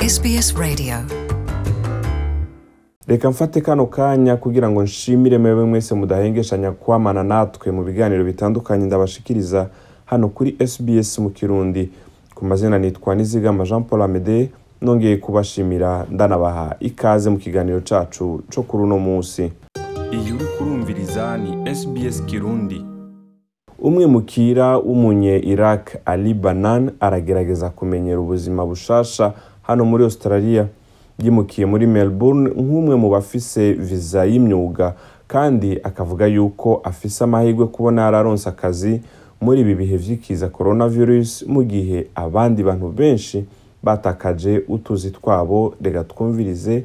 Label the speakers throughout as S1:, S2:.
S1: SBS Radio
S2: reka mfate kano kanya kugira ngo nshimire mwe mwese mudahengeshanya kwamana natwe mu biganiro bitandukanye ndabashikiriza hano kuri SBS mu kirundi ku mazina nitwa nizigama jean paul amede nongeye kubashimira ndanabaha ikaze mu kiganiro cyacu cyo kuri uno munsi iyi uri kurumviriza ni SBS kirundi umwe mukira w'umunye iraq ali banan aragerageza kumenyera ubuzima bushasha hano muri Australia yimukiye muri Melbourne nk'umwe mu bafise viza y'imyuga kandi akavuga yuko afise amahirwe kubona yararonse akazi muri ibi bihe vy'ikiza coronavirus mu gihe abandi bantu benshi batakaje utuzi twabo reka twumvirize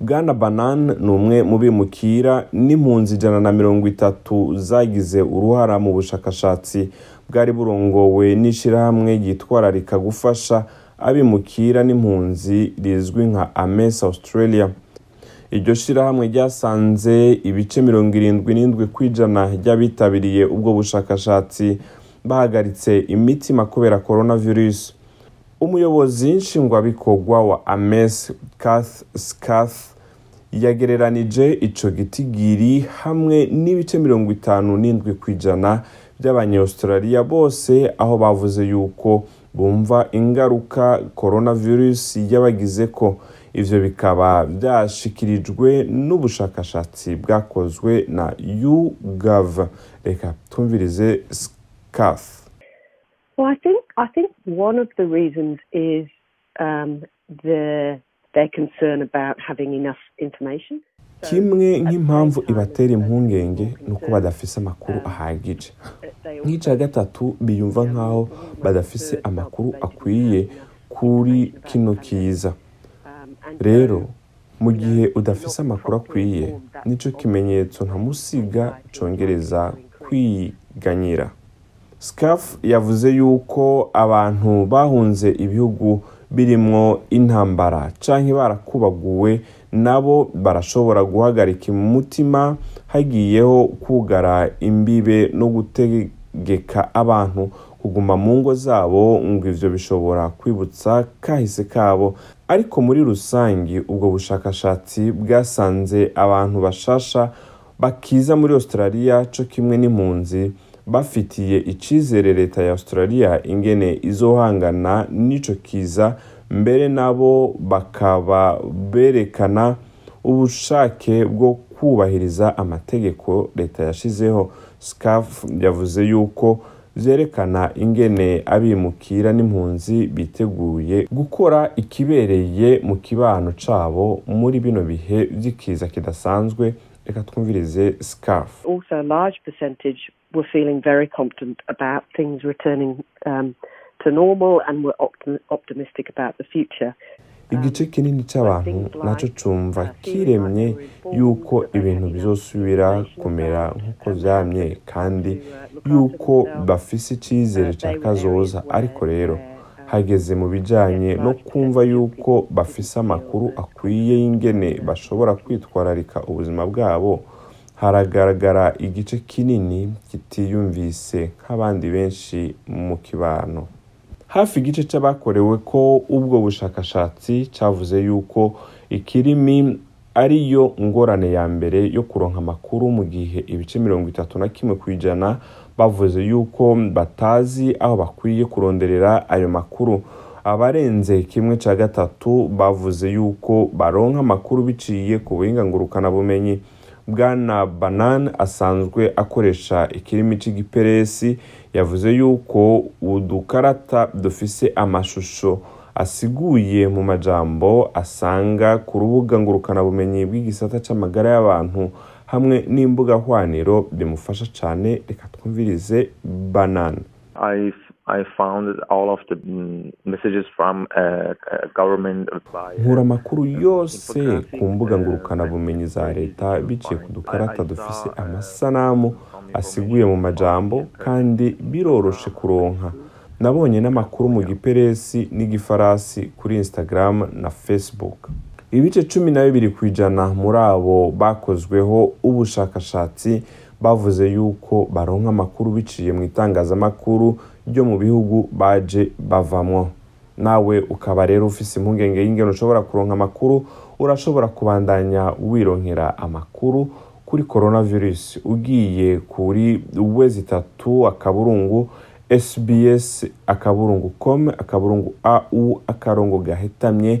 S2: bwana Banan ni umwe mu bimukira n'impunzi ijana na mirongo itatu zagize uruhara mu bushakashatsi bwari burongowe n'ishyirahamwe ryitwararika gufasha abimukira n'impunzi rizwi nka amesa australia iryo shyirahamwe ryasanze ibice mirongo irindwi n'indwi ku ijana by'abitabiriye ubwo bushakashatsi bahagaritse imitima kubera korona virusi umuyobozi nshingwabikorwa wa ames kath scath yagereranije ico gitigiri hamwe n'ibice mirongo itanu n'indwi ku ijana by'abanyaustraliya bose aho bavuze yuko bumva ingaruka coronavirus ko ivyo bikaba byashyikirijwe n'ubushakashatsi bwakozwe na YouGov reka twumvirize
S3: scarf um,
S2: kimwe nk'impamvu ibatera impungenge ni uko badafise amakuru um, ahagije nk'icya gatatu biyumva nk'aho badafise amakuru akwiye kuri kino kiza rero mu gihe udafise amakuru akwiye nicyo kimenyetso ntamusiga congereza kwiganyira scaf yavuze yuko abantu bahunze ibihugu birimwo intambara canke barakubaguwe nabo barashobora guhagarika umutima hagiyeho kugara imbibe no gutegeka abantu kuguma mu ngo zabo ngo ibyo bishobora kwibutsa kahise kabo ariko muri rusange ubwo bushakashatsi bwasanze abantu bashasha bakiza muri australia cyo kimwe n'impunzi bafitiye icyizere leta ya australia ingene izohangana n'ico kiza mbere nabo bakaba berekana ubushake bwo kubahiriza amategeko leta yashyizeho. scaf yavuze yuko zerekana ingene abimukira n'impunzi biteguye gukora ikibereye mu kibano cabo muri bino bihe vy'ikiza kidasanzwe reka twumvirize
S3: scarf um, to normal and were optimistic about the future
S2: igice kinini cy'abantu nacyo cyumva kiremye yuko ibintu bizosubira kumera nk'uko byamye kandi yuko bafise icyizere cya kazoza ariko rero hageze mu bijyanye no kumva yuko bafise amakuru akwiye y'ingene bashobora kwitwararika ubuzima bwabo haragaragara igice kinini kitiyumvise nk'abandi benshi mu kibano hafi igice cy'abakorewe ko ubwo bushakashatsi cyavuze yuko ikirimi ariyo ngorane ya mbere yo kuronka amakuru mu gihe ibice mirongo itatu na kimwe ku ijana bavuze yuko batazi aho bakwiye kuronderera ayo makuru abarenze kimwe cya gatatu bavuze yuko baronka amakuru biciye ku buhinga ngurukanabumenyi bwana Banan asanzwe akoresha ikirimi cy'igiperesi yavuze yuko udukarata dufise amashusho asiguye mu majambo asanga ku rubuga ngurukanabumenyi bw'igisata cy'amagara y'abantu hamwe n'imbuga hwaniro bimufasha cyane reka twumvirize
S4: banane nkura mm, uh, uh,
S2: uh, amakuru yose ku mbuga ngurukanabumenyi za leta biciye ku dukarata dufise amasanamu asiguye mu majambo kandi biroroshe kuronka nabonye n'amakuru mu giperesi n'igifarasi kuri instagram na facebook ibice cumi na bibiri ku ijana muri abo bakozweho ubushakashatsi bavuze yuko baronka amakuru biciye mu itangazamakuru ryo mu bihugu baje bavamo nawe ukaba rero ufise impungenge y'ingeno ushobora kuronka amakuru urashobora kubandanya wironkera amakuru kuri coronavirus ugiye kuri wezi itatu akaburungu sbs akaburungu com akaburungu au akarongo gahetamye